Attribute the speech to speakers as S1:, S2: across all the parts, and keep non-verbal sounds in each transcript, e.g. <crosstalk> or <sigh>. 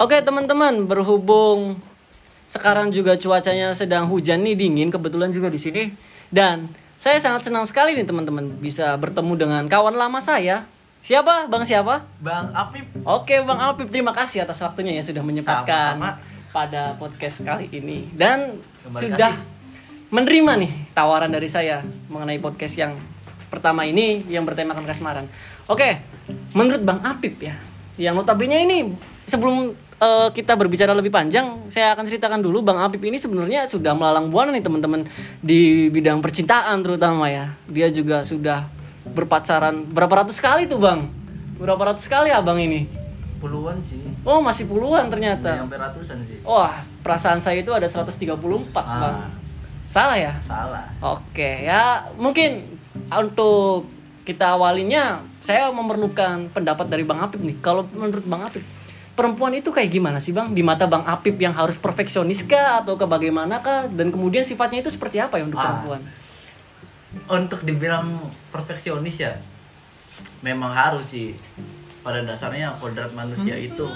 S1: Oke teman-teman, berhubung sekarang juga cuacanya sedang hujan nih dingin kebetulan juga di sini dan saya sangat senang sekali nih teman-teman bisa bertemu dengan kawan lama saya. Siapa? Bang siapa?
S2: Bang Afif
S1: Oke Bang Alpip, terima kasih atas waktunya ya sudah menyempatkan pada podcast kali ini dan
S2: Kembali
S1: sudah
S2: kasih.
S1: menerima nih tawaran dari saya mengenai podcast yang pertama ini yang bertemakan kasmaran. Oke, menurut Bang Apip ya, yang notabene ini sebelum eh, kita berbicara lebih panjang, saya akan ceritakan dulu Bang Apip ini sebenarnya sudah melalang buana nih teman-teman di bidang percintaan terutama ya. Dia juga sudah berpacaran berapa ratus kali tuh Bang? Berapa ratus kali abang ini?
S2: puluhan sih
S1: Oh masih puluhan ternyata.
S2: sampai ratusan sih
S1: Wah perasaan saya itu ada 134 bang.
S2: Ah.
S1: Salah ya?
S2: salah
S1: Oke ya mungkin untuk kita awalinya saya memerlukan pendapat dari Bang Apip nih. Kalau menurut Bang Apip perempuan itu kayak gimana sih Bang? Di mata Bang Apip yang harus perfeksionis kah atau ke bagaimana kah? Dan kemudian sifatnya itu seperti apa ya untuk
S2: Ah.
S1: perempuan?
S2: untuk dibilang perfeksionis ya memang harus sih pada dasarnya kodrat manusia
S1: Hmm.
S2: itu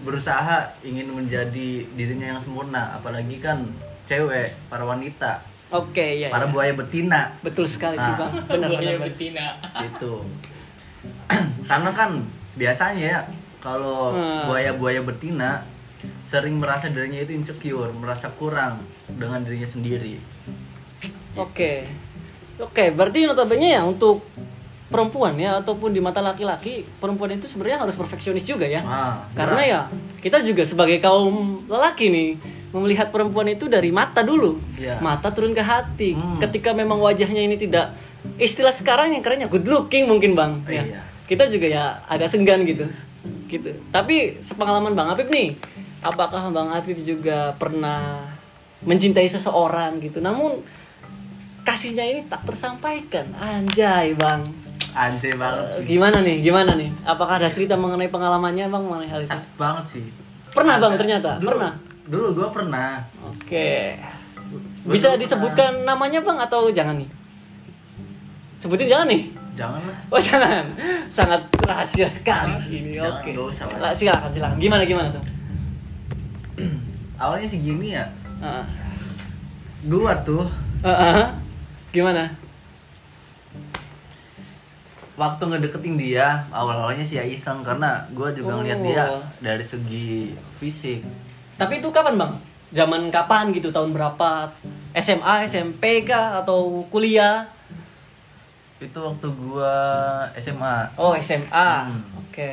S2: berusaha ingin menjadi dirinya yang sempurna apalagi kan cewek para wanita
S1: Oke ya.
S2: para
S1: ya.
S2: buaya betina
S1: Betul sekali sih
S2: Nah.
S1: Bang. Benar benar. benar.
S3: betina.
S2: situ <clears throat> karena kan biasanya ya kalau
S1: Hmm.
S2: buaya-buaya betina sering merasa dirinya itu insecure merasa kurang dengan dirinya sendiri
S1: Oke. Oke, berarti notabene ya untuk perempuan ya ataupun di mata laki-laki, perempuan itu sebenarnya harus perfeksionis juga ya.
S2: Ah,
S1: Karena ya kita juga sebagai kaum lelaki nih melihat perempuan itu dari mata dulu.
S2: Iya.
S1: Mata turun ke hati.
S2: Hmm.
S1: Ketika memang wajahnya ini tidak istilah sekarang yang kerennya good looking mungkin, Bang. Ya.
S2: Iya.
S1: Kita juga ya agak senggan gitu. Gitu. Tapi sepengalaman Bang Apip nih, apakah Bang Apip juga pernah mencintai seseorang gitu. Namun kasihnya ini tak tersampaikan. Anjay, Bang.
S2: anjay banget sih
S1: Gimana nih? Gimana nih? Apakah ada cerita mengenai pengalamannya, Bang, mengenai hal itu?
S2: banget sih
S1: Pernah, Bang,
S2: Ada.
S1: ternyata?
S2: dulu,
S1: Pernah?
S2: dulu gue pernah
S1: Oke.
S2: Gua
S1: Bisa disebutkan namanya, Bang, atau jangan nih? Sebutin jangan nih.
S2: Jangan lah
S1: Oh, jangan. Sangat rahasia sekali ini.
S2: Jangan,
S1: Oke.
S2: lah.
S1: Lah, Silakan, silakan. Gimana gimana tuh? <clears throat>
S2: awalnya sih gini ya
S1: Heeh.
S2: gua tuh
S1: Heeh. Gimana?
S2: waktu ngedeketin dia awal-awalnya sih ya iseng karena gua juga
S1: Oh.
S2: ngeliat dia dari segi fisik
S1: Tapi itu kapan, Bang? Zaman kapan gitu? Tahun berapa? SMA, SMP kah atau kuliah?
S2: Itu waktu gua SMA
S1: Oh, SMA.
S2: Hmm.
S1: Oke.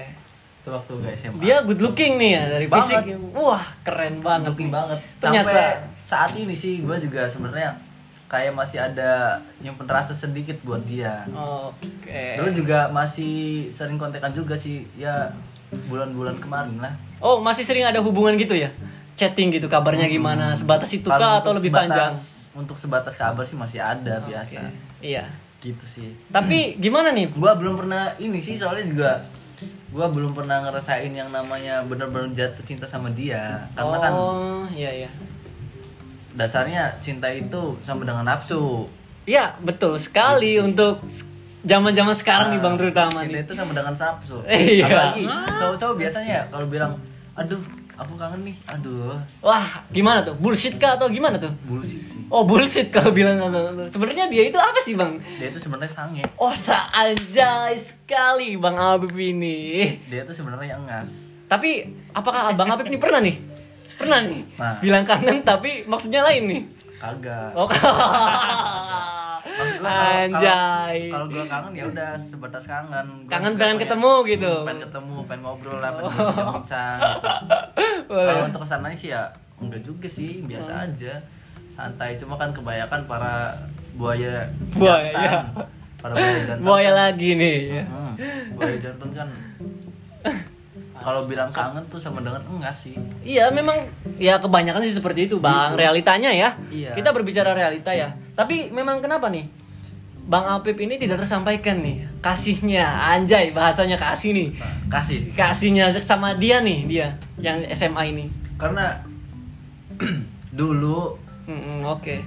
S2: itu waktu gua SMA
S1: Dia good looking nih ya dari fisik.
S2: Banget.
S1: Wah, keren banget.
S2: looking
S1: nih.
S2: banget
S1: Ternyata
S2: sampai saat ini sih gua juga sebenarnya kayak masih ada nyimpen rasa sedikit buat dia
S1: Oke.
S2: dulu juga masih sering kontekan juga sih ya bulan-bulan kemarin lah
S1: Oh, masih sering ada hubungan gitu ya? Chatting gitu kabarnya gimana? Sebatas itu kah atau lebih
S2: sebatas-
S1: panjang?
S2: Untuk sebatas kabar sih masih ada biasa.
S1: Oke. Iya.
S2: Gitu sih.
S1: Tapi <clears throat> gimana nih?
S2: Gua belum pernah ini sih soalnya juga gua belum pernah ngerasain yang namanya bener-bener jatuh cinta sama dia. Karena kan
S1: oh, iya iya.
S2: dasarnya cinta itu sama dengan nafsu.
S1: Iya, betul sekali untuk zaman-zaman sekarang nih Bang terutama
S2: Cinta
S1: nih.
S2: itu sama dengan nafsu. <laughs>
S1: Iya.
S2: Apalagi cowok-cowok biasanya ya kalau bilang, "Aduh, aku kangen nih." Aduh,
S1: Wah, gimana tuh? Bullshit kah atau gimana tuh?
S2: bullshit sih.
S1: Oh, bullshit kalau bilang Sebenarnya dia itu apa sih, Bang?
S2: Dia itu sebenarnya sange.
S1: Oh, seanjay sekali Bang Abib ini.
S2: Dia itu sebenarnya engas.
S1: Tapi apakah Bang Abib ini pernah nih? Pernah nih?
S2: Nah.
S1: Bilang kangen tapi maksudnya lain nih.
S2: Kagak.
S1: Oh, <laughs> anjay.
S2: Kalau gua kangen ya udah sebatas kangen. Gua
S1: Kangen pengen ketemu gitu.
S2: Pengen ketemu, pengen ngobrol lah, pengen
S1: Oh.
S2: gitu. <laughs>
S1: Boleh.
S2: Kalau untuk ke sananya sih ya enggak juga sih, biasa
S1: Oh.
S2: aja. Santai cuma kan kebanyakan para buaya
S1: Buaya,
S2: jantan.
S1: iya.
S2: Para buaya jantan.
S1: Buaya
S2: kan-
S1: lagi nih.
S2: Hmm, buaya jantan kan kalau bilang kangen tuh sama dengan enggak sih.
S1: Iya memang ya kebanyakan sih seperti itu bang realitanya ya
S2: Iya.
S1: kita berbicara realita ya tapi memang kenapa nih bang Apip ini tidak tersampaikan nih kasihnya. Anjay bahasanya kasih nih.
S2: Nah, kasih.
S1: kasihnya sama dia nih dia yang SMA ini.
S2: Karena <clears throat> dulu
S1: Mm-mm, oke.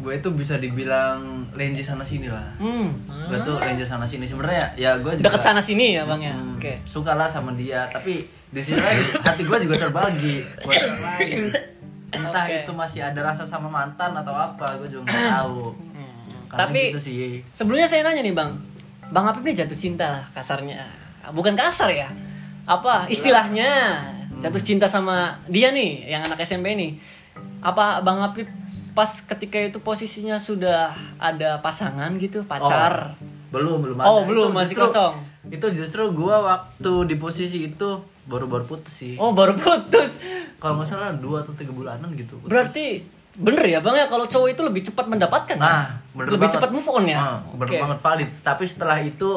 S2: gue itu bisa dibilang lenje sana sini lah.
S1: Hmm.
S2: gue tuh lenje sana sini. Sebenarnya ya gue juga
S1: Dekat sana sini ya, Bang ya.
S2: Hmm,
S1: Oke.
S2: suka lah sama dia tapi di sini lagi hati gue juga terbagi. <laughs> Buat orang lain entah
S1: Oke.
S2: itu masih ada rasa sama mantan atau apa gue juga nggak <clears throat> tahu Karena
S1: Tapi
S2: gitu sih
S1: sebelumnya saya nanya nih, Bang. Bang Apip nih jatuh cinta lah kasarnya. Bukan kasar ya. Apa istilahnya? Jatuh cinta sama dia nih, yang anak SMP nih. Apa Bang Apip pas ketika itu posisinya sudah ada pasangan gitu, pacar?
S2: belum belum
S1: Oh,
S2: ada.
S1: belum,
S2: Itu
S1: masih
S2: justru-
S1: kosong.
S2: itu justru gue waktu di posisi itu baru-baru putus sih
S1: Oh, baru putus.
S2: kalau nggak salah dua atau tiga bulanan gitu putus.
S1: Berarti bener ya Bang ya kalau cowok itu lebih cepat mendapatkan ya?
S2: Nah, bener
S1: lebih
S2: banget.
S1: cepat move on ya.
S2: Ah, bener
S1: Oke.
S2: banget valid. Tapi setelah itu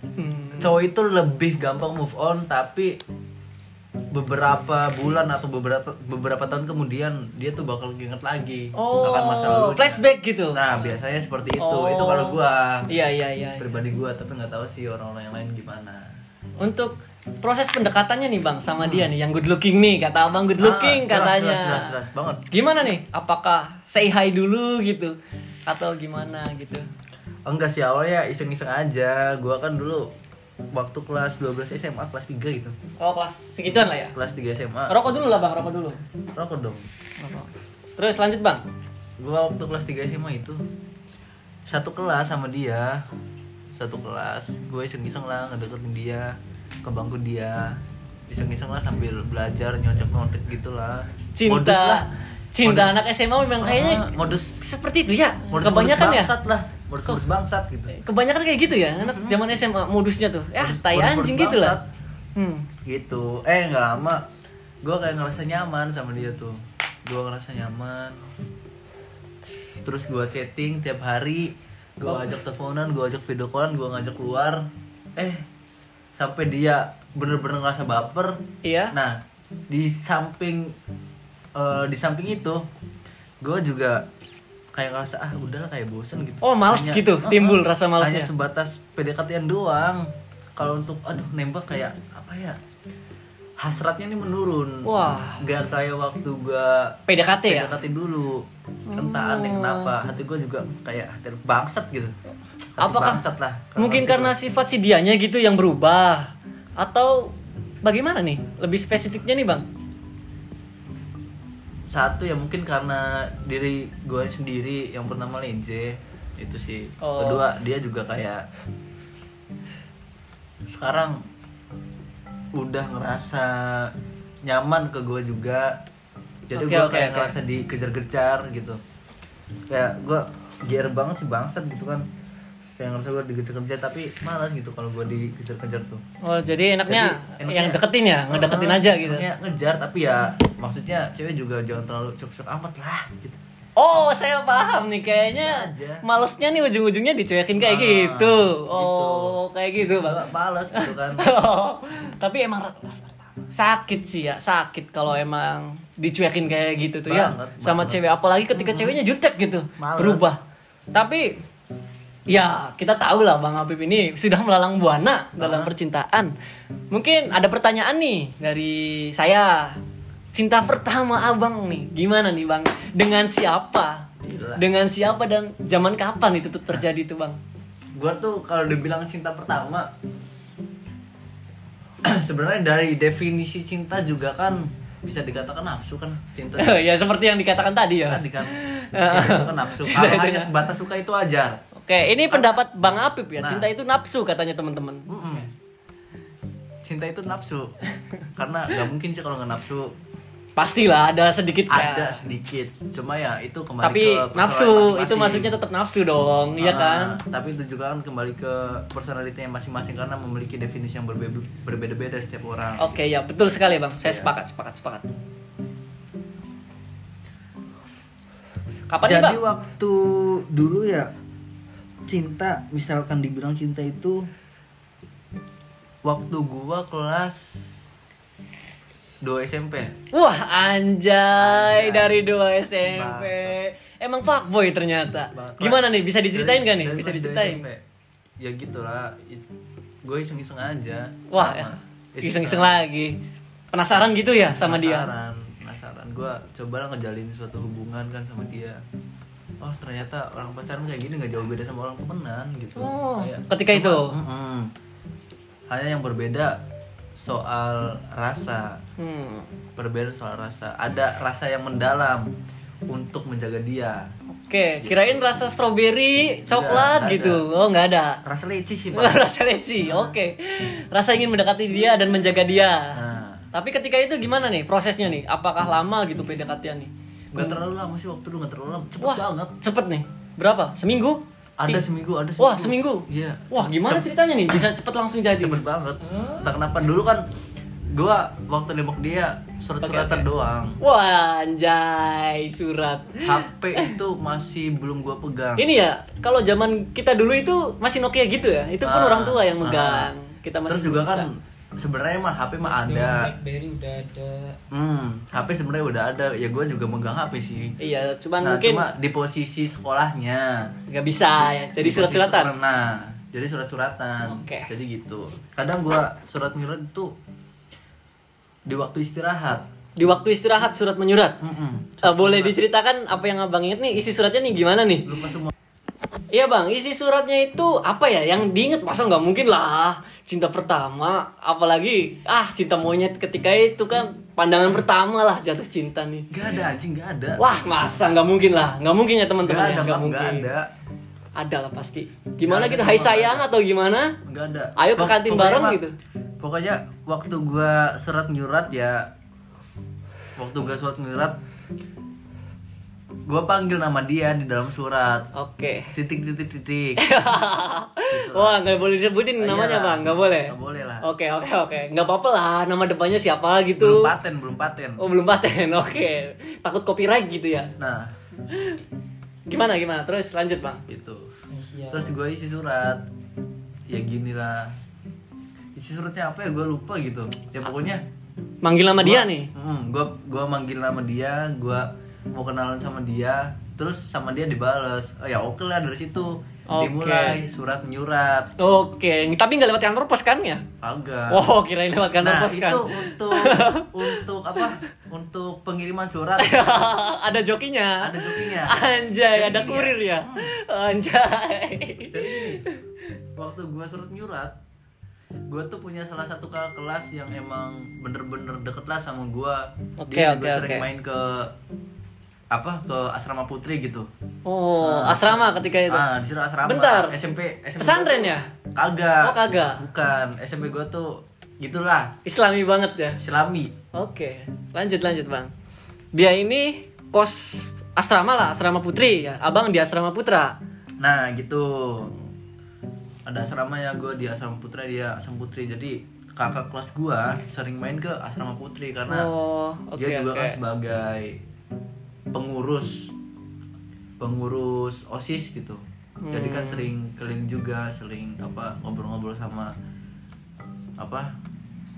S1: Hmm.
S2: cowok itu lebih gampang move on tapi beberapa bulan atau beberapa beberapa tahun kemudian dia tuh bakal inget lagi
S1: Oh,
S2: akan masa lalu.
S1: flashback gitu.
S2: Nah, biasanya seperti itu.
S1: Oh.
S2: Itu kalau gua
S1: Iya, iya, iya.
S2: pribadi gua, tapi nggak tahu sih orang-orang yang lain gimana.
S1: Untuk proses pendekatannya nih Bang sama dia nih yang good looking nih kata Abang good looking
S2: Hmm. Ah, jelas,
S1: katanya.
S2: Jelas, jelas, jelas banget.
S1: Gimana nih? Apakah say hi dulu gitu atau gimana gitu?
S2: Enggak sih awalnya iseng-iseng aja. Gua kan dulu waktu kelas 12 SMA, kelas 3 gitu.
S1: Oh, kelas segituan lah ya.
S2: Kelas 3 SMA.
S1: Rokok dulu lah Bang, rokok dulu.
S2: Rokok dong.
S1: Rokok. Terus lanjut Bang.
S2: gua waktu kelas 3 SMA itu satu kelas sama dia satu kelas gue iseng-iseng lah ngedeketin dia ke bangku dia iseng-iseng lah sambil belajar nyontek-nyontek gitu lah
S1: Cinta.
S2: Modus lah
S1: Cinta
S2: Modus.
S1: anak SMA memang kayaknya
S2: Ah, modus
S1: seperti itu ya.
S2: modus
S1: Kebanyakan ya.
S2: bangsat lah modus modus bangsat gitu
S1: Kebanyakan kayak gitu ya, anak zaman SMA modusnya tuh. Ya,
S2: Modus-
S1: tai
S2: modus-
S1: anjing
S2: modus
S1: gitu lah. Hmm.
S2: gitu eh nggak lama gue kayak ngerasa nyaman sama dia tuh gue ngerasa nyaman terus gue chatting tiap hari gue
S1: Oh.
S2: ajak teleponan gue ajak video callan gue ngajak keluar eh sampai dia bener-bener ngerasa baper.
S1: Iya.
S2: nah di samping eh, di samping itu gue juga kayak ngerasa ah udah kayak bosen gitu.
S1: Oh, males gitu, timbul
S2: ah,
S1: rasa malesnya.
S2: hanya sebatas PDKT-an doang. Kalau untuk aduh nembak kayak apa ya hasratnya ini menurun
S1: Wah.
S2: nggak kayak waktu gua
S1: PDKT ya?
S2: PDKT dulu entah aneh kenapa hati gua juga kayak hati bangsat gitu hati
S1: Apakah
S2: bangsat lah
S1: Mungkin karena sifat si dianya gitu yang berubah atau bagaimana nih? Lebih spesifiknya nih, Bang.
S2: satu ya mungkin karena diri gua sendiri yang bernama Lenje itu sih
S1: Oh.
S2: kedua dia juga kayak sekarang udah ngerasa nyaman ke gue juga. Jadi
S1: Oke,
S2: gue
S1: oke,
S2: kayak
S1: oke.
S2: ngerasa dikejar-kejar gitu. Kayak gue gear banget sih bangsat gitu kan. Kayak ngerasa gue dikejar-kejar tapi malas gitu kalau gue dikejar-kejar tuh.
S1: Oh, jadi enaknya
S2: Jadi, enaknya-
S1: yang deketin ya, ngedeketin
S2: Ah,
S1: aja gitu.
S2: enaknya ngejar tapi ya maksudnya cewek juga jangan terlalu cok-cok amat lah gitu
S1: Oh, saya paham nih kayaknya malesnya nih ujung-ujungnya dicuekin kayak
S2: Ah,
S1: gitu. Oh,
S2: gitu.
S1: kayak gitu, Bang.
S2: Males gitu kan <laughs>
S1: Oh, tapi emang sakit sih ya, sakit kalau emang dicuekin kayak gitu tuh ya
S2: Banget,
S1: sama
S2: banget.
S1: cewek apalagi ketika ceweknya jutek gitu,
S2: Males.
S1: berubah. Tapi ya kita tahu lah Bang Habib ini sudah melalang buana dalam percintaan. Mungkin ada pertanyaan nih dari saya. Cinta pertama Abang nih, gimana nih Bang? Dengan siapa?
S2: Gila.
S1: Dengan siapa dan zaman kapan itu tuh terjadi tuh Bang?
S2: gue tuh kalau dibilang cinta pertama <clears throat> sebenarnya dari definisi cinta juga kan bisa dikatakan nafsu kan cinta <laughs>
S1: ya seperti yang dikatakan tadi ya.
S2: kan kan <laughs> cinta itu kan nafsu kalau hanya
S1: na-
S2: sebatas suka itu ajar
S1: Oke, ini pendapat Bang Apip ya.
S2: Nah.
S1: Cinta itu nafsu katanya teman-teman.
S2: Mm-mm. cinta itu nafsu <laughs> karena nggak mungkin sih kalau nggak nafsu
S1: Pastilah ada sedikit kayak-
S2: ada sedikit cuma ya itu kembali
S1: Tapi
S2: ke
S1: nafsu itu
S2: masing-masing.
S1: maksudnya tetap nafsu dong, iya
S2: Ah,
S1: kan?
S2: tapi itu juga kan kembali ke personalitinya masing-masing karena memiliki definisi yang berbe- berbeda-beda setiap orang
S1: Oke, ya betul sekali Bang. Saya
S2: Iya.
S1: sepakat, sepakat, sepakat. Kapan nih
S3: Jadi
S1: Bang?
S3: waktu dulu ya cinta misalkan dibilang cinta itu
S2: waktu gua kelas 2 SMP
S1: Wah, anjay
S2: Anjay.
S1: dari dua SMP. Emang fuckboy ternyata. Gimana nih? Bisa diceritain gak nih?
S2: Dari
S1: Bisa
S2: dua
S1: diceritain?
S2: SMP. ya gitulah gue iseng-iseng aja
S1: Wah,
S2: sama. <laughs>
S1: ya. iseng-iseng lagi. Penasaran gitu ya sama dia?
S2: penasaran penasaran gue coba lah ngejalin suatu hubungan kan sama dia oh ternyata orang pacaran kayak gini nggak jauh beda sama orang temenan gitu
S1: Oh,
S2: Kayak-
S1: ketika itu?
S2: Mm-mm. hanya yang berbeda soal rasa
S1: Hmm.
S2: berbeda soal rasa ada rasa yang mendalam untuk menjaga dia
S1: Oke, kirain rasa stroberi, coklat
S2: nggak
S1: gitu. Oh, nggak ada.
S2: rasa leci sih <laughs> pak
S1: rasa leci. Oke. Rasa ingin mendekati dia dan menjaga dia.
S2: nah
S1: Tapi ketika itu gimana nih prosesnya nih? Apakah lama gitu PDKT-an nih?
S2: nggak terlalu lama sih waktu dulu nggak terlalu lama cepet
S1: Wah,
S2: banget
S1: cepet nih. Berapa? Seminggu?
S2: Ada seminggu ada seminggu
S1: Wah, seminggu.
S2: iya
S1: Wah, gimana ceritanya nih? Bisa cepet langsung jadi.
S2: cepet banget entah kenapa dulu kan gua waktu nembak dia surat-suratan
S1: Oke, oke.
S2: doang
S1: Wah, anjay, surat.
S2: HP itu masih belum gua pegang
S1: Ini ya, kalau zaman kita dulu itu masih Nokia gitu ya. Itu pun
S2: Ah,
S1: orang tua yang
S2: ah.
S1: megang. Kita masih
S2: terus juga
S1: bisa.
S2: kan sebenarnya mah HP mah ada
S3: BlackBerry udah ada
S2: hmm HP sebenarnya udah ada ya gua juga megang HP sih
S1: Iya, cuman
S2: nah
S1: mungkin
S2: cuma di posisi sekolahnya
S1: nggak bisa ya. Jadi surat-suratan.
S2: nah jadi surat-suratan
S1: Oke.
S2: jadi gitu kadang gua surat nyurat itu di waktu istirahat
S1: Di waktu istirahat surat menyurat.
S2: Mm-mm.
S1: Eh, boleh diceritakan apa yang abang inget nih isi suratnya nih gimana nih?
S2: lupa semua
S1: Iya bang, isi suratnya itu apa ya? Yang diinget masa nggak mungkin lah cinta pertama, apalagi ah cinta monyet ketika itu kan pandangan pertama lah jatuh cinta nih.
S2: Gak ada anjing, gak ada.
S1: Wah masa nggak mungkin lah, nggak mungkin ya
S2: Gak
S1: teman-teman
S2: ada,
S1: ya,
S2: Bang,
S1: mungkin.
S2: gak ada.
S1: Ada lah pasti. Gimana
S2: Nggak
S1: gitu?
S2: ada,
S1: Hai sayang
S2: ada.
S1: atau gimana?
S2: Gak ada.
S1: Ayo ke kantin
S2: pokoknya
S1: bareng gitu.
S2: Pokoknya waktu gua surat nyurat ya waktu gua surat nyurat gua panggil nama dia di dalam surat.
S1: Oke.
S2: Titik titik titik. <laughs>
S1: Wah nggak boleh disebutin namanya
S2: Iya.
S1: bang, nggak boleh.
S2: Nggak boleh lah.
S1: Oke oke oke, nggak apa-apa lah. Nama depannya siapa
S2: Belum
S1: gitu.
S2: paten, belum paten.
S1: Oh belum paten, <laughs> oke. Takut copyright gitu ya.
S2: Nah,
S1: Gimana gimana? Terus lanjut bang.
S2: gitu.
S3: Inisial.
S2: Terus gua isi surat. Ya gini lah. Isi suratnya apa ya gua lupa gitu. Ya pokoknya
S1: Manggil nama dia
S2: Gua-
S1: nih.
S2: Mm, gua gua manggil nama dia, gua mau kenalan sama dia, terus sama dia dibales. Oh ya oke lah dari situ.
S1: Oke.
S2: Dimulai surat menyurat.
S1: Oke, tapi nggak lewat kantor pos kan ya?
S2: Agak.
S1: Oh, kirain lewat kantor
S2: nah,
S1: pos kan.
S2: itu untuk <laughs> untuk apa? Untuk pengiriman surat. <laughs>
S1: ada jokinya.
S2: Ada jokinya.
S1: Anjay,
S2: Jadi
S1: ada
S2: ya.
S1: kurir ya. Anjay.
S2: Jadi gini, waktu gua surat menyurat, gua tuh punya salah satu kakak kelas yang emang bener-bener deket lah sama gua.
S1: Oke,
S2: Dia
S1: oke,
S2: juga sering
S1: oke.
S2: main ke apa ke asrama putri gitu.
S1: Oh, asrama ketika itu.
S2: Ah, disuruh asrama.
S1: Bentar.
S2: SMP, SMP
S1: Pesantren ya?
S2: Kagak.
S1: Oh, kagak.
S2: Bukan. SMP gua tuh gitulah,
S1: Islami banget ya.
S2: Islami.
S1: Oke, lanjut lanjut bang. Dia ini kos asrama lah, asrama putri ya. Abang di asrama putra.
S2: Nah, gitu. Ada asrama ya gua di asrama putra dia asrama putri. Jadi kakak kelas gua sering main ke asrama putri karena
S1: oh, oke
S2: dia juga
S1: oke.
S2: kan sebagai pengurus pengurus osis gitu jadi kan
S1: Hmm.
S2: sering keliling juga sering apa ngobrol-ngobrol sama apa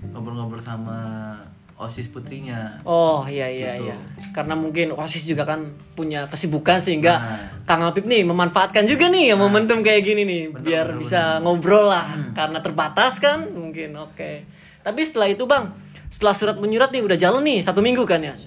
S2: ngobrol-ngobrol sama osis putrinya
S1: Oh iya iya
S2: Gitu.
S1: iya. Karena mungkin OSIS juga kan punya kesibukan sehingga
S2: Nah.
S1: Kang Apip nih memanfaatkan juga nih ya momentum kayak gini nih
S2: Bener,
S1: biar
S2: bener,
S1: bisa ngobrol lah karena terbatas kan mungkin oke. Tapi setelah itu Bang, setelah surat menyurat nih udah jalan nih satu minggu kan ya.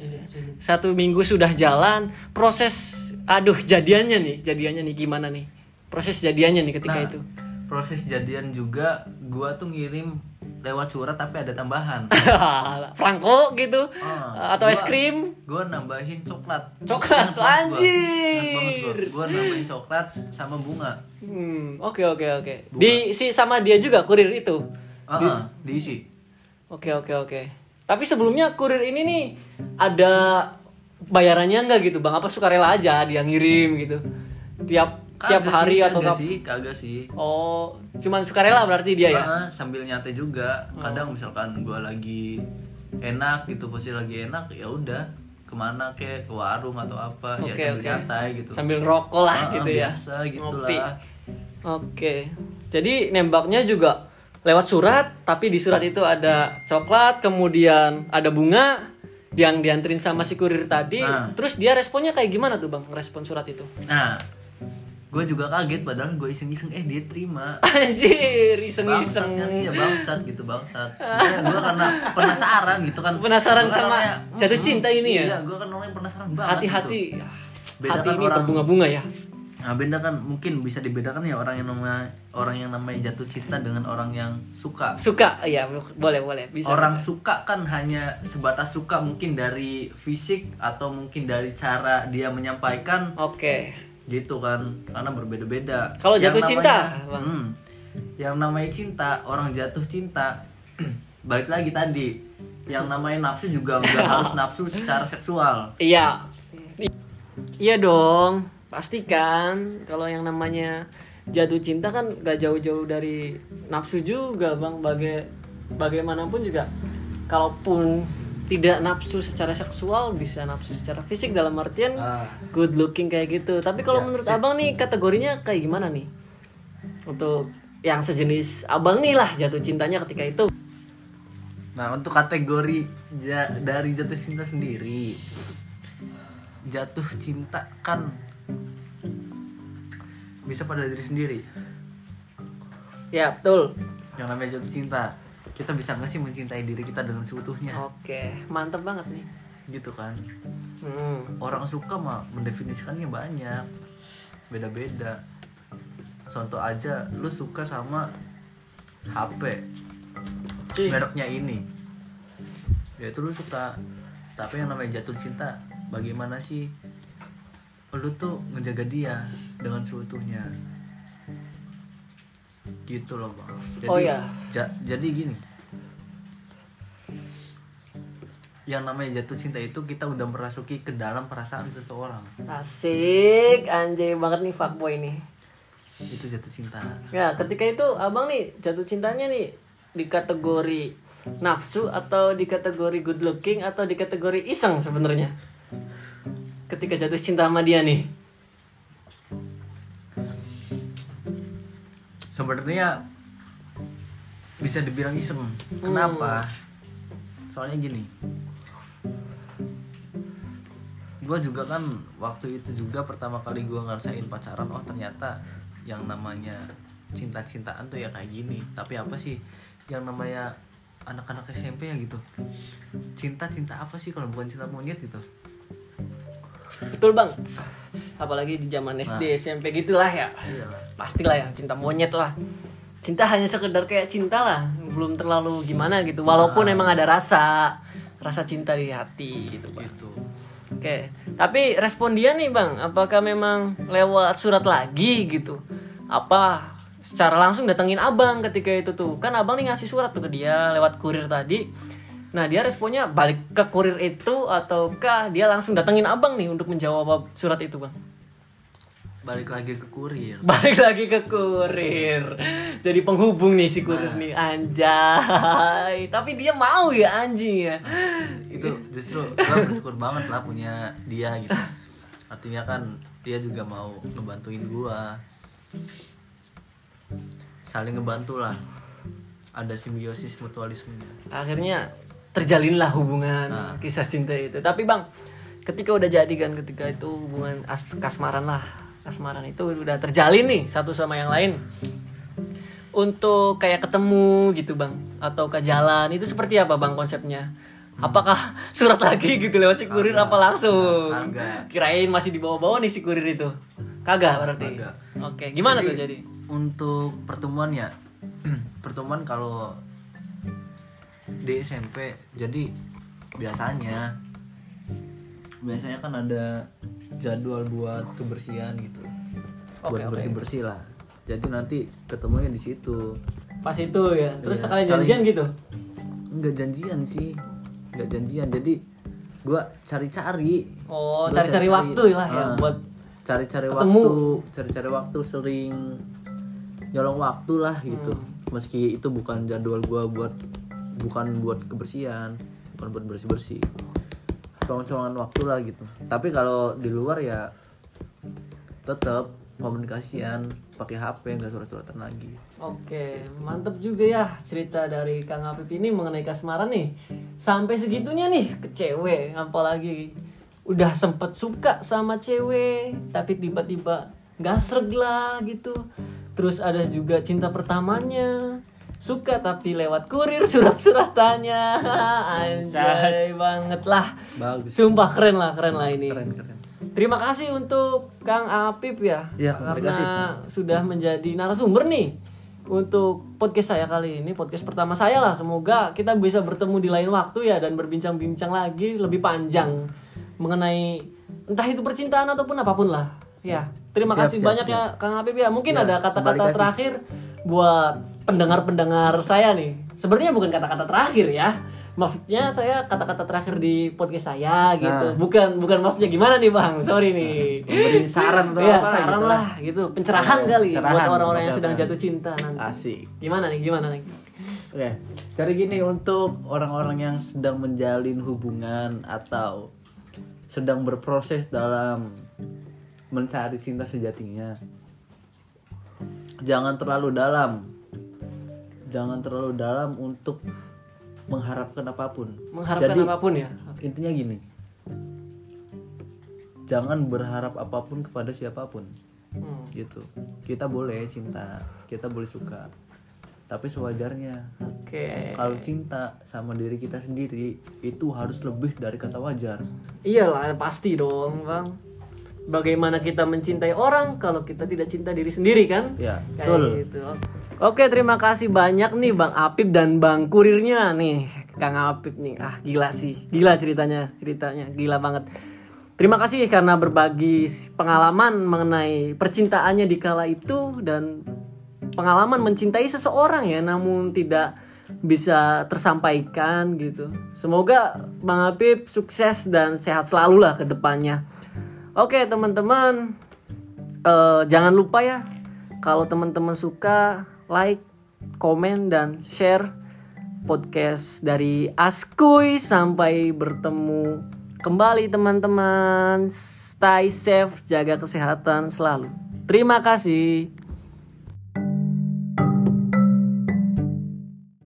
S1: Satu minggu sudah jalan, proses aduh jadiannya nih, jadiannya nih gimana nih? Proses jadiannya nih ketika
S2: Nah,
S1: itu.
S2: proses jadian juga gua tuh ngirim lewat surat tapi ada tambahan <laughs>
S1: Franco gitu
S2: Ah,
S1: atau es
S2: gua-
S1: krim?
S2: gua nambahin coklat
S1: Coklat, anjir.
S2: Gua. gua nambahin coklat sama bunga
S1: Hmm, oke oke oke. Di si sama dia juga kurir itu.
S2: ah ah, diisi
S1: Oke oke oke. Tapi sebelumnya kurir ini nih ada bayarannya nggak gitu bang? Apa sukarela aja dia ngirim gitu? Tiap tiap
S2: Kagak
S1: hari
S2: sih,
S1: atau
S2: kagak sih kagak sih
S1: Oh, cuman sukarela berarti dia ya?
S2: Sambil nyantai juga
S1: Oh.
S2: kadang misalkan gua lagi enak gitu posisi lagi enak ya udah ke mana kek ke warung atau apa ya
S1: Oke,
S2: sambil
S1: oke.
S2: nyantai gitu
S1: Sambil rokok lah
S2: Ah, ah,
S1: gitu ya.
S2: biasa gitu
S1: Ngopi.
S2: lah
S1: Oke. Jadi nembaknya juga lewat surat, tapi di surat itu ada coklat, kemudian ada bunga yang dianterin sama si kurir tadi.
S2: Nah.
S1: Terus dia responnya kayak gimana tuh bang? Respon surat itu?
S2: nah gue juga kaget padahal gue iseng-iseng eh dia terima <laughs>
S1: Anjir,
S2: bangsat
S1: iseng-iseng.
S2: kan iya bangsat gitu bangsat gue karena penasaran gitu kan
S1: Penasaran
S2: Gua kan
S1: sama
S2: orangnya,
S1: jatuh cinta ini ya?
S2: iya gue kan orangnya penasaran banget
S1: Hati-hati.
S2: gitu. Beda
S1: hati
S2: kan
S1: ini
S2: orang-
S1: berbunga-bunga ya
S2: Nah, beda kan mungkin bisa dibedakan ya orang yang namanya orang yang namanya jatuh cinta dengan orang yang suka.
S1: suka ya boleh boleh bisa
S2: orang
S1: bisa.
S2: suka kan hanya sebatas suka mungkin dari fisik atau mungkin dari cara dia menyampaikan
S1: oke
S2: gitu kan karena berbeda-beda.
S1: Kalau jatuh cinta,
S2: namanya-
S1: Bang?
S2: hmm, yang namanya cinta orang jatuh cinta <clears throat> balik lagi tadi yang namanya nafsu juga nggak <laughs> harus nafsu secara seksual.
S1: iya iya dong pastikan kalau yang namanya jatuh cinta kan gak jauh-jauh dari nafsu juga bang. Baga bagaimanapun juga kalaupun tidak nafsu secara seksual bisa nafsu secara fisik dalam artian
S2: Ah.
S1: good looking kayak gitu. Tapi kalau
S2: Ya,
S1: menurut abang nih kategorinya kayak gimana nih? Untuk yang sejenis abang nih lah jatuh cintanya ketika itu.
S2: Nah untuk kategori ja- dari jatuh cinta sendiri Jatuh cinta kan Bisa pada diri sendiri.
S1: Ya betul.
S2: Yang namanya jatuh cinta Kita bisa nggak sih mencintai diri kita dengan seutuhnya?
S1: Oke mantep banget nih.
S2: Gitu kan.
S1: Hmm.
S2: Orang suka mah mendefinisikannya banyak Beda-beda. Contoh aja Lu suka sama HP
S1: Cih.
S2: mereknya ini. Ya itu lu suka. Tapi yang namanya jatuh cinta bagaimana sih lu tuh ngejaga dia dengan seutuhnya gitu loh bang jadi,
S1: Oh, iya.
S2: ja- jadi gini yang namanya jatuh cinta itu kita udah merasuki ke dalam perasaan seseorang
S1: Asik, anjay banget nih fuckboy nih.
S2: itu jatuh cinta
S1: Ya, ketika itu abang nih jatuh cintanya nih di kategori nafsu atau di kategori good looking atau di kategori iseng sebenarnya. Ketika jatuh cinta sama dia nih.
S2: sebenarnya bisa dibilang iseng. Kenapa? Soalnya gini. Gue juga kan waktu itu juga pertama kali gue ngerasain pacaran oh ternyata yang namanya cinta-cintaan tuh ya kayak gini. Tapi apa sih yang namanya anak-anak SMP ya gitu? Cinta-cinta apa sih kalau bukan cinta monyet gitu
S1: Betul, Bang. Apalagi di zaman SD, SMP gitulah ya.
S2: iyalah
S1: Pastilah ya cinta monyet lah. Cinta hanya sekedar kayak cinta lah, belum terlalu gimana gitu. Walaupun emang ada rasa, rasa cinta di hati gitu, Bang.
S2: gitu
S1: Oke, tapi respon dia nih bang, apakah memang lewat surat lagi gitu? Apa secara langsung datengin abang ketika itu tuh? Kan abang nih ngasih surat tuh ke dia lewat kurir tadi. Nah dia responnya balik ke kurir itu ataukah dia langsung datengin abang nih untuk menjawab surat itu bang?
S2: balik lagi ke kurir
S1: Balik lagi ke kurir. Jadi penghubung nih si kurir nih anjay. Tapi dia mau ya anjing ya.
S2: itu justru gue bersyukur banget lah punya dia gitu artinya kan dia juga mau ngebantuin gua saling ngebantu lah ada simbiosis mutualismenya
S1: akhirnya terjalinlah hubungan
S2: Nah.
S1: kisah cinta itu. Tapi bang ketika udah jadi kan ketika itu hubungan as kasmaran lah. Kasmaran itu udah terjalin nih satu sama yang lain. Untuk kayak ketemu gitu bang atau ke jalan itu seperti apa bang konsepnya? Apakah surat lagi gitu lewat si kurir
S2: Kagak.
S1: apa langsung?
S2: Kagak.
S1: kirain masih dibawa-bawa nih si kurir itu. Kagak berarti?
S2: Kagak.
S1: oke gimana tuh jadi?
S2: untuk pertemuan ya <clears throat> pertemuan kalau di SMP jadi biasanya biasanya kan ada jadwal buat kebersihan gitu.
S1: Oke,
S2: buat bersih bersih lah. Jadi nanti ketemunya di situ.
S1: Pas itu ya. Terus
S2: Iya,
S1: sekali
S2: saling-
S1: janjian gitu?
S2: Nggak janjian sih. Nggak janjian. Jadi gua cari-cari.
S1: Oh cari-cari waktu lah ya
S2: Ah,
S1: buat
S2: cari-cari waktu. Cari-cari waktu sering nyolong waktu lah gitu.
S1: Hmm.
S2: meski itu bukan jadwal gua buat bukan buat kebersihan bukan buat bersih bersih colong-colongan waktu lah gitu tapi kalau di luar ya tetap komunikasian pakai HP nggak surat-suratan lagi
S1: Oke, mantep juga ya cerita dari Kang Apip ini mengenai kasmaran nih. Sampai segitunya nih ke cewek, apalagi udah sempet suka sama cewek, tapi tiba-tiba gasreg lah gitu. Terus ada juga cinta pertamanya, suka tapi lewat kurir surat-suratannya. <laughs> Anjay banget lah.
S2: bagus
S1: Sumpah keren lah, keren lah ini.
S2: keren keren
S1: Terima kasih untuk Kang Apip ya,
S2: terima
S1: karena
S2: kasih.
S1: sudah menjadi narasumber nih untuk podcast saya kali ini, podcast pertama saya lah. Semoga kita bisa bertemu di lain waktu ya dan berbincang-bincang lagi lebih panjang mengenai entah itu percintaan ataupun apa pun lah. Ya, terima
S2: Siap,
S1: kasih
S2: siap,
S1: banyak ya Kang Apip ya. Mungkin
S2: Ya,
S1: ada kata-kata terakhir buat pendengar-pendengar saya nih. Sebenarnya bukan kata-kata terakhir ya. Maksudnya saya kata-kata terakhir di podcast saya gitu.
S2: Nah.
S1: Bukan bukan maksudnya gimana nih Bang? Sorry nih.
S2: Memberi saran atau
S1: Iya,
S2: apa
S1: saran
S2: gitu
S1: lah gitu. Pencerahan
S2: Oh,
S1: kali buat
S2: pencerahan.
S1: orang-orang yang sedang jatuh cinta nanti.
S2: Asik.
S1: Gimana nih? Gimana nih?
S2: Oke, jadi gini untuk orang-orang yang sedang menjalin hubungan atau sedang berproses dalam mencari cinta sejatinya. Jangan terlalu dalam. Jangan terlalu dalam untuk mengharapkan apa pun.
S1: Mengharapkan
S2: Jadi,
S1: apa pun ya.
S2: Intinya gini. Jangan berharap apa pun kepada siapa pun.
S1: Hmm.
S2: Gitu. Kita boleh cinta, kita boleh suka. Tapi sewajarnya
S1: Oke.
S2: kalau cinta sama diri kita sendiri itu harus lebih dari kata wajar.
S1: Iyalah pasti dong, Bang. Bagaimana kita mencintai orang kalau kita tidak cinta diri sendiri kan?
S2: Ya,
S1: Kayak
S2: betul.
S1: gitu. Oke, terima kasih banyak nih Bang Apip dan Bang Kurirnya nih. Kang Apip nih. Ah, gila sih. Gila ceritanya, ceritanya gila banget. Terima kasih karena berbagi pengalaman mengenai percintaannya di kala itu dan pengalaman mencintai seseorang ya namun tidak bisa tersampaikan gitu. Semoga Bang Apip sukses dan sehat selalu lah ke depannya. Oke, teman-teman eh, jangan lupa ya kalau teman-teman suka like, komen dan share podcast dari Askuy sampai bertemu kembali teman-teman. Stay safe, jaga kesehatan selalu. Terima kasih.